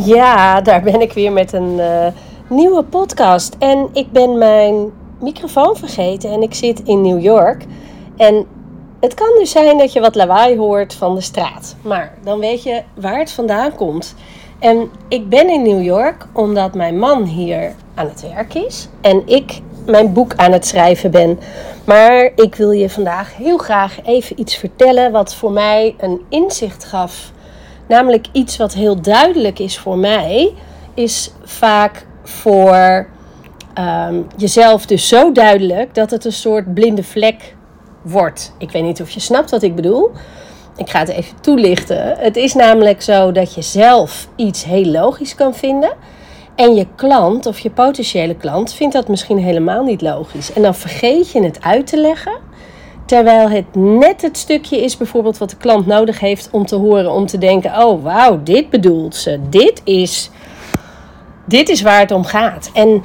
Ja, daar ben ik weer met een uh, nieuwe podcast. En ik ben mijn microfoon vergeten en ik zit in New York. En het kan dus zijn dat je wat lawaai hoort van de straat. Maar dan weet je waar het vandaan komt. En ik ben in New York omdat mijn man hier aan het werk is. En ik mijn boek aan het schrijven ben. Maar ik wil je vandaag heel graag even iets vertellen wat voor mij een inzicht gaf Namelijk iets wat heel duidelijk is voor mij, is vaak voor ehm, jezelf dus zo duidelijk dat het een soort blinde vlek wordt. Ik weet niet of je snapt wat ik bedoel. Ik ga het even toelichten. Het is namelijk zo dat je zelf iets heel logisch kan vinden. En je klant of je potentiële klant vindt dat misschien helemaal niet logisch. En dan vergeet je het uit te leggen. Terwijl het net het stukje is bijvoorbeeld wat de klant nodig heeft om te horen, om te denken: oh wauw, dit bedoelt ze. Dit is, dit is waar het om gaat. En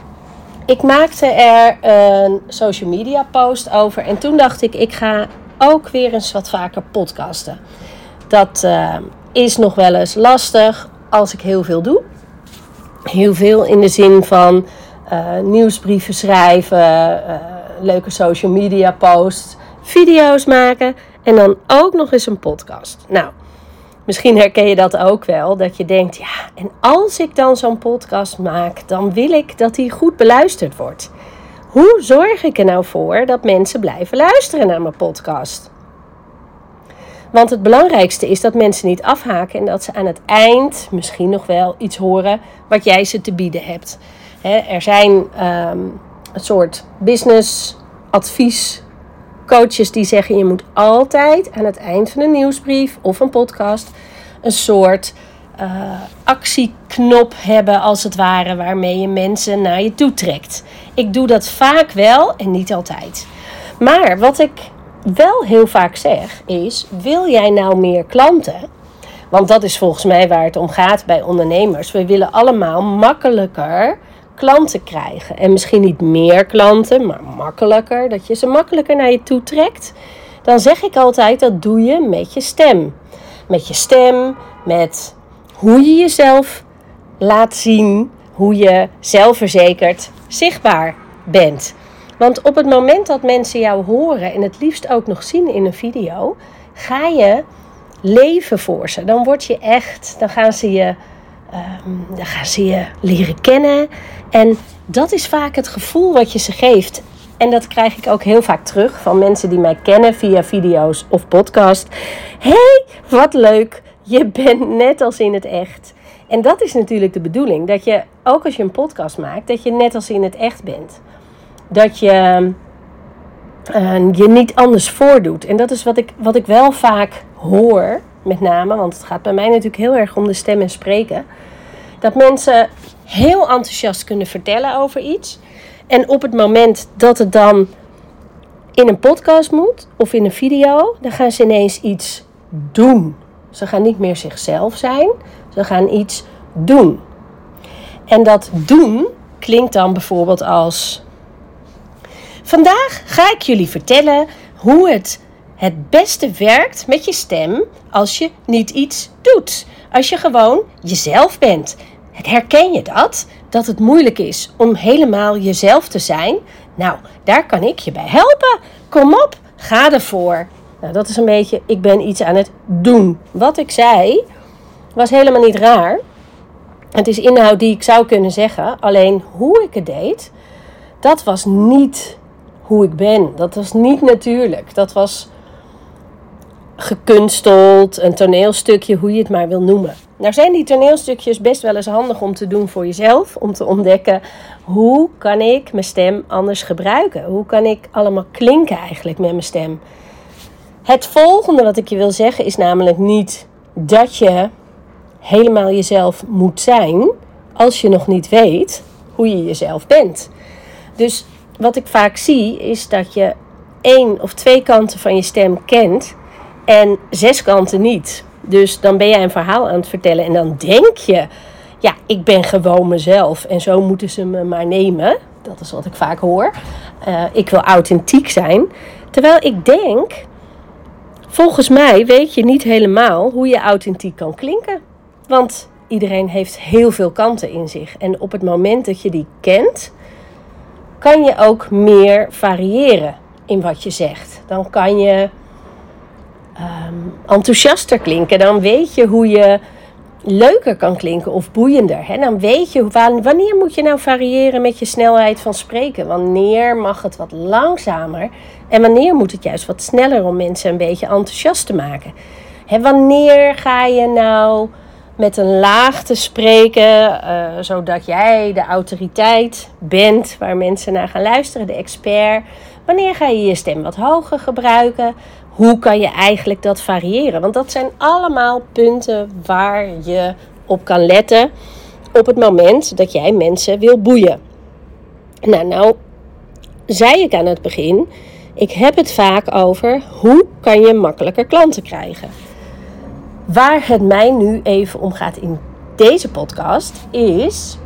ik maakte er een social media post over. En toen dacht ik: ik ga ook weer eens wat vaker podcasten. Dat uh, is nog wel eens lastig als ik heel veel doe. Heel veel in de zin van uh, nieuwsbrieven schrijven, uh, leuke social media posts video's maken en dan ook nog eens een podcast. Nou, misschien herken je dat ook wel, dat je denkt, ja, en als ik dan zo'n podcast maak, dan wil ik dat die goed beluisterd wordt. Hoe zorg ik er nou voor dat mensen blijven luisteren naar mijn podcast? Want het belangrijkste is dat mensen niet afhaken en dat ze aan het eind misschien nog wel iets horen wat jij ze te bieden hebt. er zijn um, een soort business advies coaches die zeggen je moet altijd aan het eind van een nieuwsbrief of een podcast een soort uh, actieknop hebben als het ware waarmee je mensen naar je toe trekt. Ik doe dat vaak wel en niet altijd. Maar wat ik wel heel vaak zeg is: wil jij nou meer klanten? Want dat is volgens mij waar het om gaat bij ondernemers. We willen allemaal makkelijker klanten krijgen. En misschien niet meer klanten, maar makkelijker. Dat je ze makkelijker naar je toe trekt. Dan zeg ik altijd, dat doe je met je stem. Met je stem, met hoe je jezelf laat zien. Hoe je zelfverzekerd zichtbaar bent. Want op het moment dat mensen jou horen en het liefst ook nog zien in een video, ga je leven voor ze. Dan word je echt, dan gaan ze je Um, dan gaan ze je leren kennen. En dat is vaak het gevoel wat je ze geeft. En dat krijg ik ook heel vaak terug van mensen die mij kennen via video's of podcast. hey, wat leuk. Je bent net als in het echt. En dat is natuurlijk de bedoeling. Dat je, ook als je een podcast maakt, dat je net als in het echt bent. Dat je uh, je niet anders voordoet. En dat is wat ik, wat ik wel vaak hoor met name, want het gaat bij mij natuurlijk heel erg om de stem en spreken. Dat mensen heel enthousiast kunnen vertellen over iets. En op het moment dat het dan in een podcast moet of in een video, dan gaan ze ineens iets doen. Ze gaan niet meer zichzelf zijn, ze gaan iets doen. En dat doen klinkt dan bijvoorbeeld als: Vandaag ga ik jullie vertellen hoe het het beste werkt met je stem als je niet iets doet. Als je gewoon jezelf bent. Herken je dat? Dat het moeilijk is om helemaal jezelf te zijn? Nou, daar kan ik je bij helpen. Kom op, ga ervoor. Nou, dat is een beetje, ik ben iets aan het doen. Wat ik zei was helemaal niet raar. Het is inhoud die ik zou kunnen zeggen. Alleen hoe ik het deed, dat was niet hoe ik ben. Dat was niet natuurlijk. Dat was gekunsteld, een toneelstukje, hoe je het maar wil noemen. Nou zijn die toneelstukjes best wel eens handig om te doen voor jezelf, om te ontdekken hoe kan ik mijn stem anders gebruiken? Hoe kan ik allemaal klinken eigenlijk met mijn stem? Het volgende wat ik je wil zeggen is namelijk niet dat je helemaal jezelf moet zijn als je nog niet weet hoe je jezelf bent. Dus wat ik vaak zie is dat je één of twee kanten van je stem kent en zes kanten niet. Dus dan ben jij een verhaal aan het vertellen en dan denk je, ja, ik ben gewoon mezelf en zo moeten ze me maar nemen. Dat is wat ik vaak hoor. Uh, ik wil authentiek zijn. Terwijl ik denk, volgens mij weet je niet helemaal hoe je authentiek kan klinken. Want iedereen heeft heel veel kanten in zich. En op het moment dat je die kent, kan je ook meer variëren in wat je zegt. Dan kan je ehm, enthousiaster klinken. Dan weet je hoe je leuker kan klinken of boeiender. Hè? Dan weet je wanneer moet je nou variëren met je snelheid van spreken. Wanneer mag het wat langzamer en wanneer moet het juist wat sneller om mensen een beetje enthousiast te maken. Hè, wanneer ga je nou met een laag te spreken, uh, zodat jij de autoriteit bent waar mensen naar gaan luisteren, de expert. Wanneer ga je je stem wat hoger gebruiken? Hoe kan je eigenlijk dat variëren? Want dat zijn allemaal punten waar je op kan letten op het moment dat jij mensen wil boeien. Nou, nou zei ik aan het begin, ik heb het vaak over hoe kan je makkelijker klanten krijgen. Waar het mij nu even om gaat in deze podcast is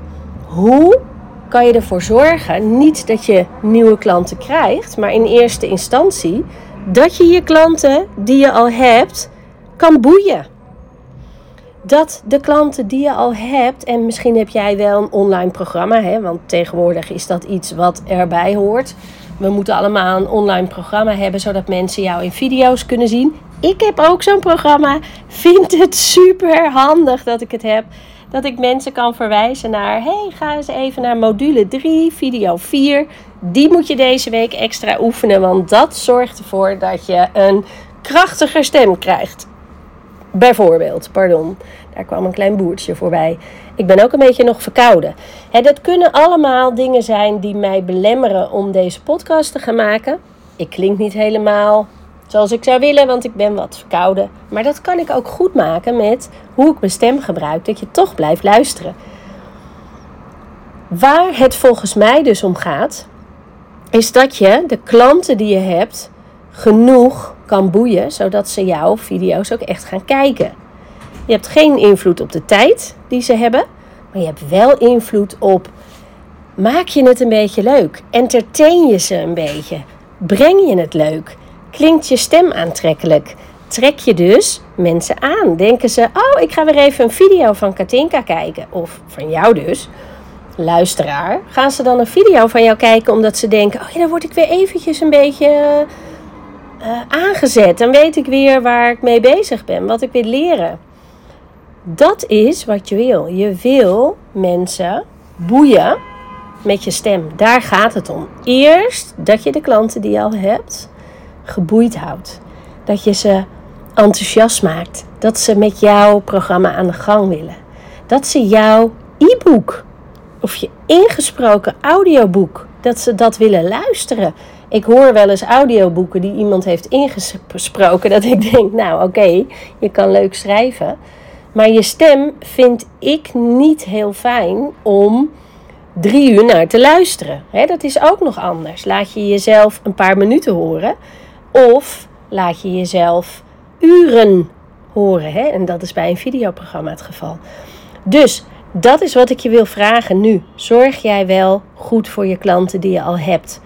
hoe kan je ervoor zorgen, niet dat je nieuwe klanten krijgt, maar in eerste instantie dat je je klanten die je al hebt kan boeien. Dat de klanten die je al hebt, en misschien heb jij wel een online programma, hè, want tegenwoordig is dat iets wat erbij hoort. We moeten allemaal een online programma hebben zodat mensen jou in video's kunnen zien. Ik heb ook zo'n programma. Vind het super handig dat ik het heb. Dat ik mensen kan verwijzen naar: hey, ga eens even naar module 3, video 4. Die moet je deze week extra oefenen, want dat zorgt ervoor dat je een krachtiger stem krijgt. Bijvoorbeeld, pardon, daar kwam een klein boertje voorbij. Ik ben ook een beetje nog verkouden. Hè, dat kunnen allemaal dingen zijn die mij belemmeren om deze podcast te gaan maken. Ik klink niet helemaal zoals ik zou willen, want ik ben wat verkouden. Maar dat kan ik ook goed maken met hoe ik mijn stem gebruik, dat je toch blijft luisteren. Waar het volgens mij dus om gaat, is dat je de klanten die je hebt genoeg kan boeien, zodat ze jouw video's ook echt gaan kijken. Je hebt geen invloed op de tijd die ze hebben, maar je hebt wel invloed op maak je het een beetje leuk, entertain je ze een beetje, breng je het leuk. Klinkt je stem aantrekkelijk? Trek je dus mensen aan? Denken ze, oh, ik ga weer even een video van Katinka kijken. Of van jou dus, luisteraar. Gaan ze dan een video van jou kijken omdat ze denken, oh ja, dan word ik weer eventjes een beetje uh, aangezet. Dan weet ik weer waar ik mee bezig ben, wat ik wil leren. Dat is wat je wil. Je wil mensen boeien met je stem. Daar gaat het om. Eerst dat je de klanten die je al hebt geboeid houdt. Dat je ze enthousiast maakt. Dat ze met jouw programma aan de gang willen. Dat ze jouw e-book of je ingesproken audioboek, dat ze dat willen luisteren. Ik hoor wel eens audioboeken die iemand heeft ingesproken. Dat ik denk, nou oké, je kan leuk schrijven. Maar je stem vind ik niet heel fijn om drie uur naar te luisteren. dat is ook nog anders. Laat je jezelf een paar minuten horen. Of laat je jezelf uren horen. Hè? En dat is bij een videoprogramma het geval. Dus dat is wat ik je wil vragen nu. Zorg jij wel goed voor je klanten die je al hebt?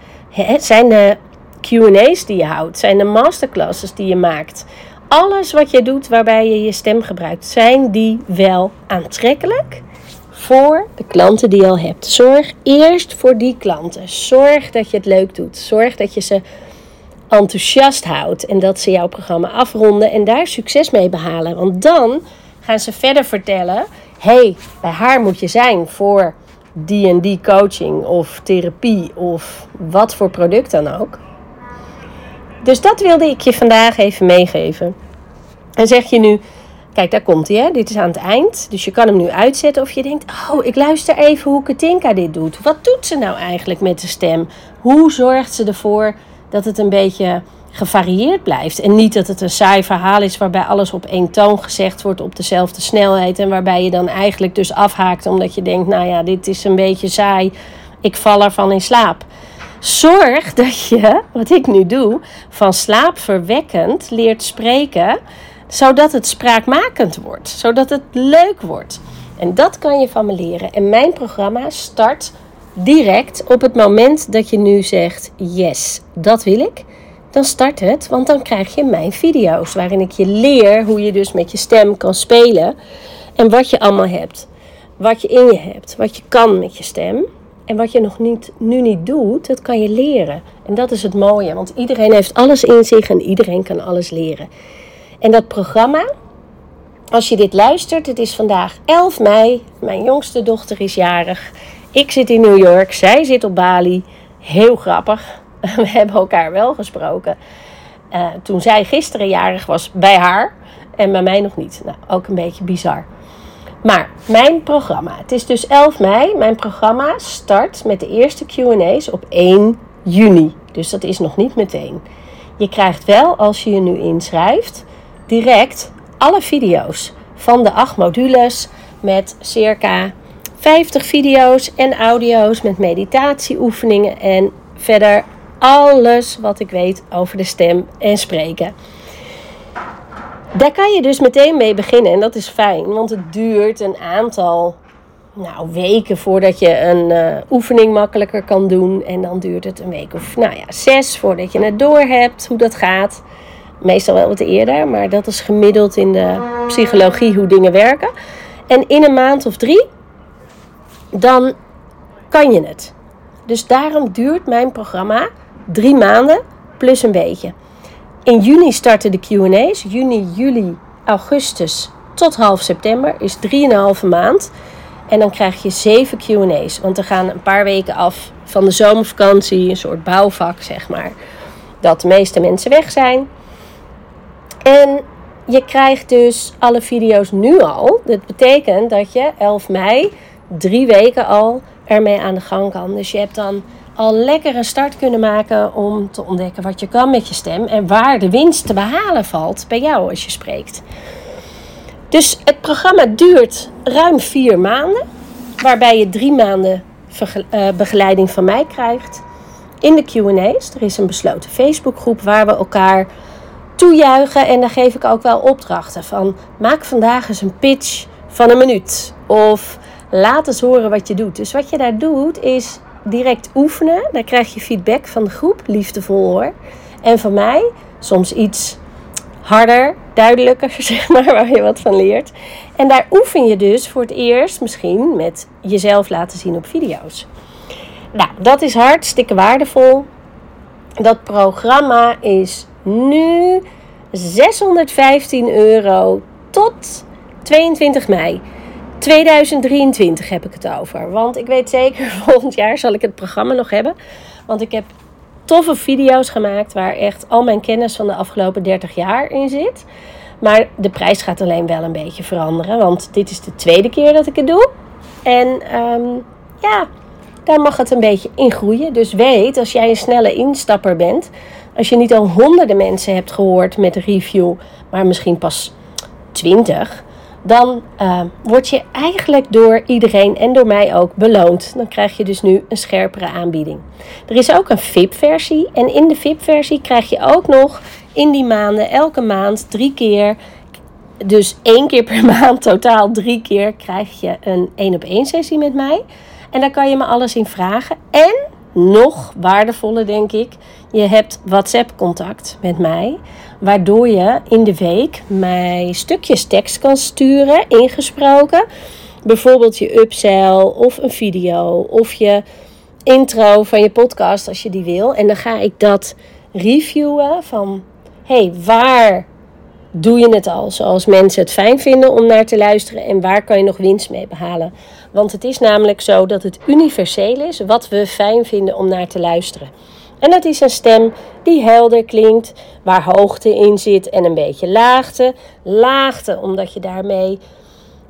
Zijn de QA's die je houdt? Zijn de masterclasses die je maakt? Alles wat je doet waarbij je je stem gebruikt, zijn die wel aantrekkelijk voor de klanten die je al hebt? Zorg eerst voor die klanten. Zorg dat je het leuk doet. Zorg dat je ze enthousiast houdt en dat ze jouw programma afronden en daar succes mee behalen. Want dan gaan ze verder vertellen: hey, bij haar moet je zijn voor die en die coaching of therapie of wat voor product dan ook. Dus dat wilde ik je vandaag even meegeven. En zeg je nu, kijk daar komt hij, dit is aan het eind. Dus je kan hem nu uitzetten of je denkt, oh ik luister even hoe Katinka dit doet. Wat doet ze nou eigenlijk met de stem? Hoe zorgt ze ervoor dat het een beetje gevarieerd blijft. En niet dat het een saai verhaal is waarbij alles op één toon gezegd wordt op dezelfde snelheid. En waarbij je dan eigenlijk dus afhaakt omdat je denkt, nou ja, dit is een beetje saai. Ik val ervan in slaap. Zorg dat je, wat ik nu doe, van slaapverwekkend leert spreken, zodat het spraakmakend wordt, zodat het leuk wordt. En dat kan je van me leren. En mijn programma start direct op het moment dat je nu zegt: Yes, dat wil ik. Dan start het, want dan krijg je mijn video's waarin ik je leer hoe je dus met je stem kan spelen. En wat je allemaal hebt. Wat je in je hebt. Wat je kan met je stem. En wat je nog niet, nu niet doet, dat kan je leren. En dat is het mooie. Want iedereen heeft alles in zich en iedereen kan alles leren. En dat programma, als je dit luistert, het is vandaag 11 mei. Mijn jongste dochter is jarig. Ik zit in New York, zij zit op Bali. Heel grappig. We hebben elkaar wel gesproken. Uh, toen zij gisteren jarig was bij haar en bij mij nog niet. Nou, ook een beetje bizar. Maar mijn programma, het is dus 11 mei. Mijn programma start met de eerste QA's op 1 juni. Dus dat is nog niet meteen. Je krijgt wel, als je je nu inschrijft, direct alle video's van de acht modules met circa 50 video's en audio's met meditatieoefeningen en verder alles wat ik weet over de stem en spreken. Daar kan je dus meteen mee beginnen en dat is fijn, want het duurt een aantal nou, weken voordat je een uh, oefening makkelijker kan doen. En dan duurt het een week of nou ja, zes voordat je het door hebt hoe dat gaat. Meestal wel wat eerder, maar dat is gemiddeld in de psychologie hoe dingen werken. En in een maand of drie, dan kan je het. Dus daarom duurt mijn programma drie maanden plus een beetje. In juni starten de QA's. Juni, juli, augustus tot half september is 3,5 maand. En dan krijg je zeven QA's. Want er gaan een paar weken af van de zomervakantie, een soort bouwvak zeg maar. Dat de meeste mensen weg zijn. En je krijgt dus alle video's nu al. Dat betekent dat je 11 mei drie weken al ermee aan de gang kan. Dus je hebt dan al lekker een start kunnen maken om te ontdekken wat je kan met je stem en waar de winst te behalen valt bij jou als je spreekt. Dus het programma duurt ruim vier maanden, waarbij je drie maanden eh, begeleiding van mij krijgt in de QA's. Er is een besloten Facebookgroep waar we elkaar toejuichen en daar geef ik ook wel opdrachten van maak vandaag eens een pitch van een minuut of laat eens horen wat je doet. Dus wat je daar doet is direct oefenen. Daar krijg je feedback van de groep, liefdevol hoor. En van mij, soms iets harder, duidelijker, zeg maar, waar je wat van leert. En daar oefen je dus voor het eerst misschien met jezelf laten zien op video's. Nou, dat is hartstikke waardevol. Dat programma is nu 615 euro tot 22 mei. 2023 heb ik het over. Want ik weet zeker, volgend jaar zal ik het programma nog hebben. Want ik heb toffe video's gemaakt waar echt al mijn kennis van de afgelopen 30 jaar in zit. Maar de prijs gaat alleen wel een beetje veranderen. Want dit is de tweede keer dat ik het doe. En ehm, ja, daar mag het een beetje in groeien. Dus weet, als jij een snelle instapper bent. Als je niet al honderden mensen hebt gehoord met de review. Maar misschien pas 20 dan uh, word je eigenlijk door iedereen en door mij ook beloond. Dan krijg je dus nu een scherpere aanbieding. Er is ook een VIP-versie. En in de VIP-versie krijg je ook nog in die maanden, elke maand drie keer. Dus één keer per maand, totaal drie keer, krijg je een één op één sessie met mij. En daar kan je me alles in vragen. En nog waardevoller, denk ik, je hebt WhatsApp-contact met mij. Waardoor je in de week mij stukjes tekst kan sturen, ingesproken. Bijvoorbeeld je upsell of een video of je intro van je podcast als je die wil. En dan ga ik dat reviewen van, hey, waar doe je het al zoals mensen het fijn vinden om naar te luisteren en waar kan je nog winst mee behalen? Want het is namelijk zo dat het universeel is wat we fijn vinden om naar te luisteren. En dat is een stem die helder klinkt, waar hoogte in zit en een beetje laagte. Laagte omdat je daarmee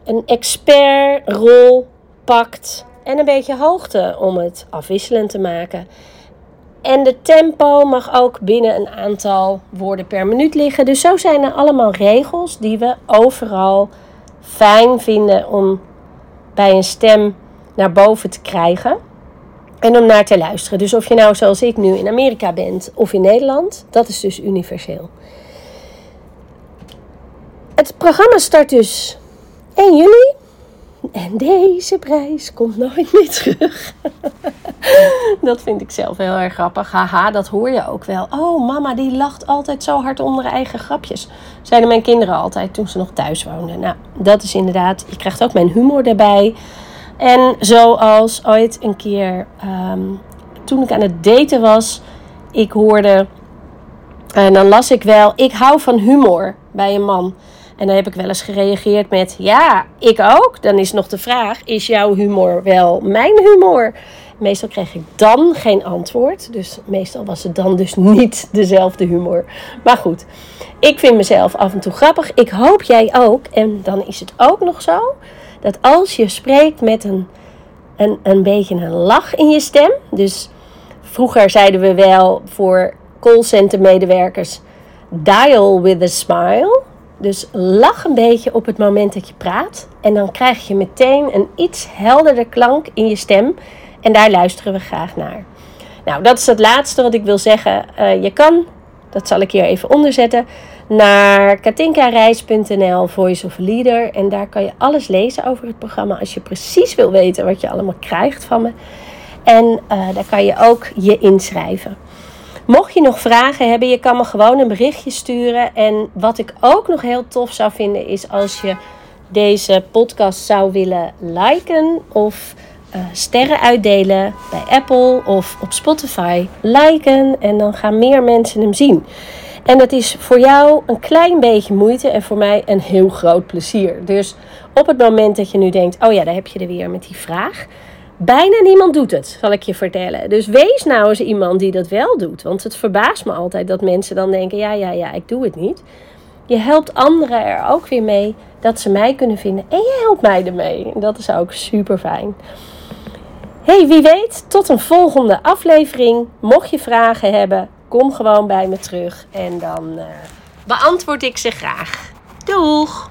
een expertrol pakt en een beetje hoogte om het afwisselend te maken. En de tempo mag ook binnen een aantal woorden per minuut liggen. Dus zo zijn er allemaal regels die we overal fijn vinden om bij een stem naar boven te krijgen. En om naar te luisteren. Dus of je nou zoals ik nu in Amerika bent of in Nederland, dat is dus universeel. Het programma start dus 1 juli. En deze prijs komt nooit meer terug. dat vind ik zelf heel erg grappig. Haha, dat hoor je ook wel. Oh, mama die lacht altijd zo hard onder haar eigen grapjes. Zeiden mijn kinderen altijd toen ze nog thuis woonden. Nou, dat is inderdaad, je krijgt ook mijn humor erbij. En zoals ooit een keer, ehm, toen ik aan het daten was, ik hoorde, en dan las ik wel, ik hou van humor bij een man. En dan heb ik wel eens gereageerd met: Ja, ik ook. Dan is nog de vraag: Is jouw humor wel mijn humor? Meestal kreeg ik dan geen antwoord. Dus meestal was het dan dus niet dezelfde humor. Maar goed, ik vind mezelf af en toe grappig. Ik hoop jij ook. En dan is het ook nog zo dat als je spreekt met een, een, een beetje een lach in je stem. Dus vroeger zeiden we wel voor callcenter medewerkers: Dial with a smile. Dus lach een beetje op het moment dat je praat. En dan krijg je meteen een iets helderder klank in je stem. En daar luisteren we graag naar. Nou, dat is het laatste wat ik wil zeggen. Uh, je kan, dat zal ik hier even onderzetten, naar katinkareis.nl Voice of Leader. En daar kan je alles lezen over het programma als je precies wil weten wat je allemaal krijgt van me. En uh, daar kan je ook je inschrijven. Mocht je nog vragen hebben, je kan me gewoon een berichtje sturen. En wat ik ook nog heel tof zou vinden, is als je deze podcast zou willen liken of uh, sterren uitdelen bij Apple of op Spotify. Liken en dan gaan meer mensen hem zien. En dat is voor jou een klein beetje moeite en voor mij een heel groot plezier. Dus op het moment dat je nu denkt: oh ja, daar heb je er weer met die vraag Bijna niemand doet het, zal ik je vertellen. Dus wees nou eens iemand die dat wel doet. Want het verbaast me altijd dat mensen dan denken: ja, ja, ja, ik doe het niet. Je helpt anderen er ook weer mee dat ze mij kunnen vinden. En je helpt mij ermee. En dat is ook super fijn. Hey, wie weet, tot een volgende aflevering. Mocht je vragen hebben, kom gewoon bij me terug. En dan uh, beantwoord ik ze graag. Doeg!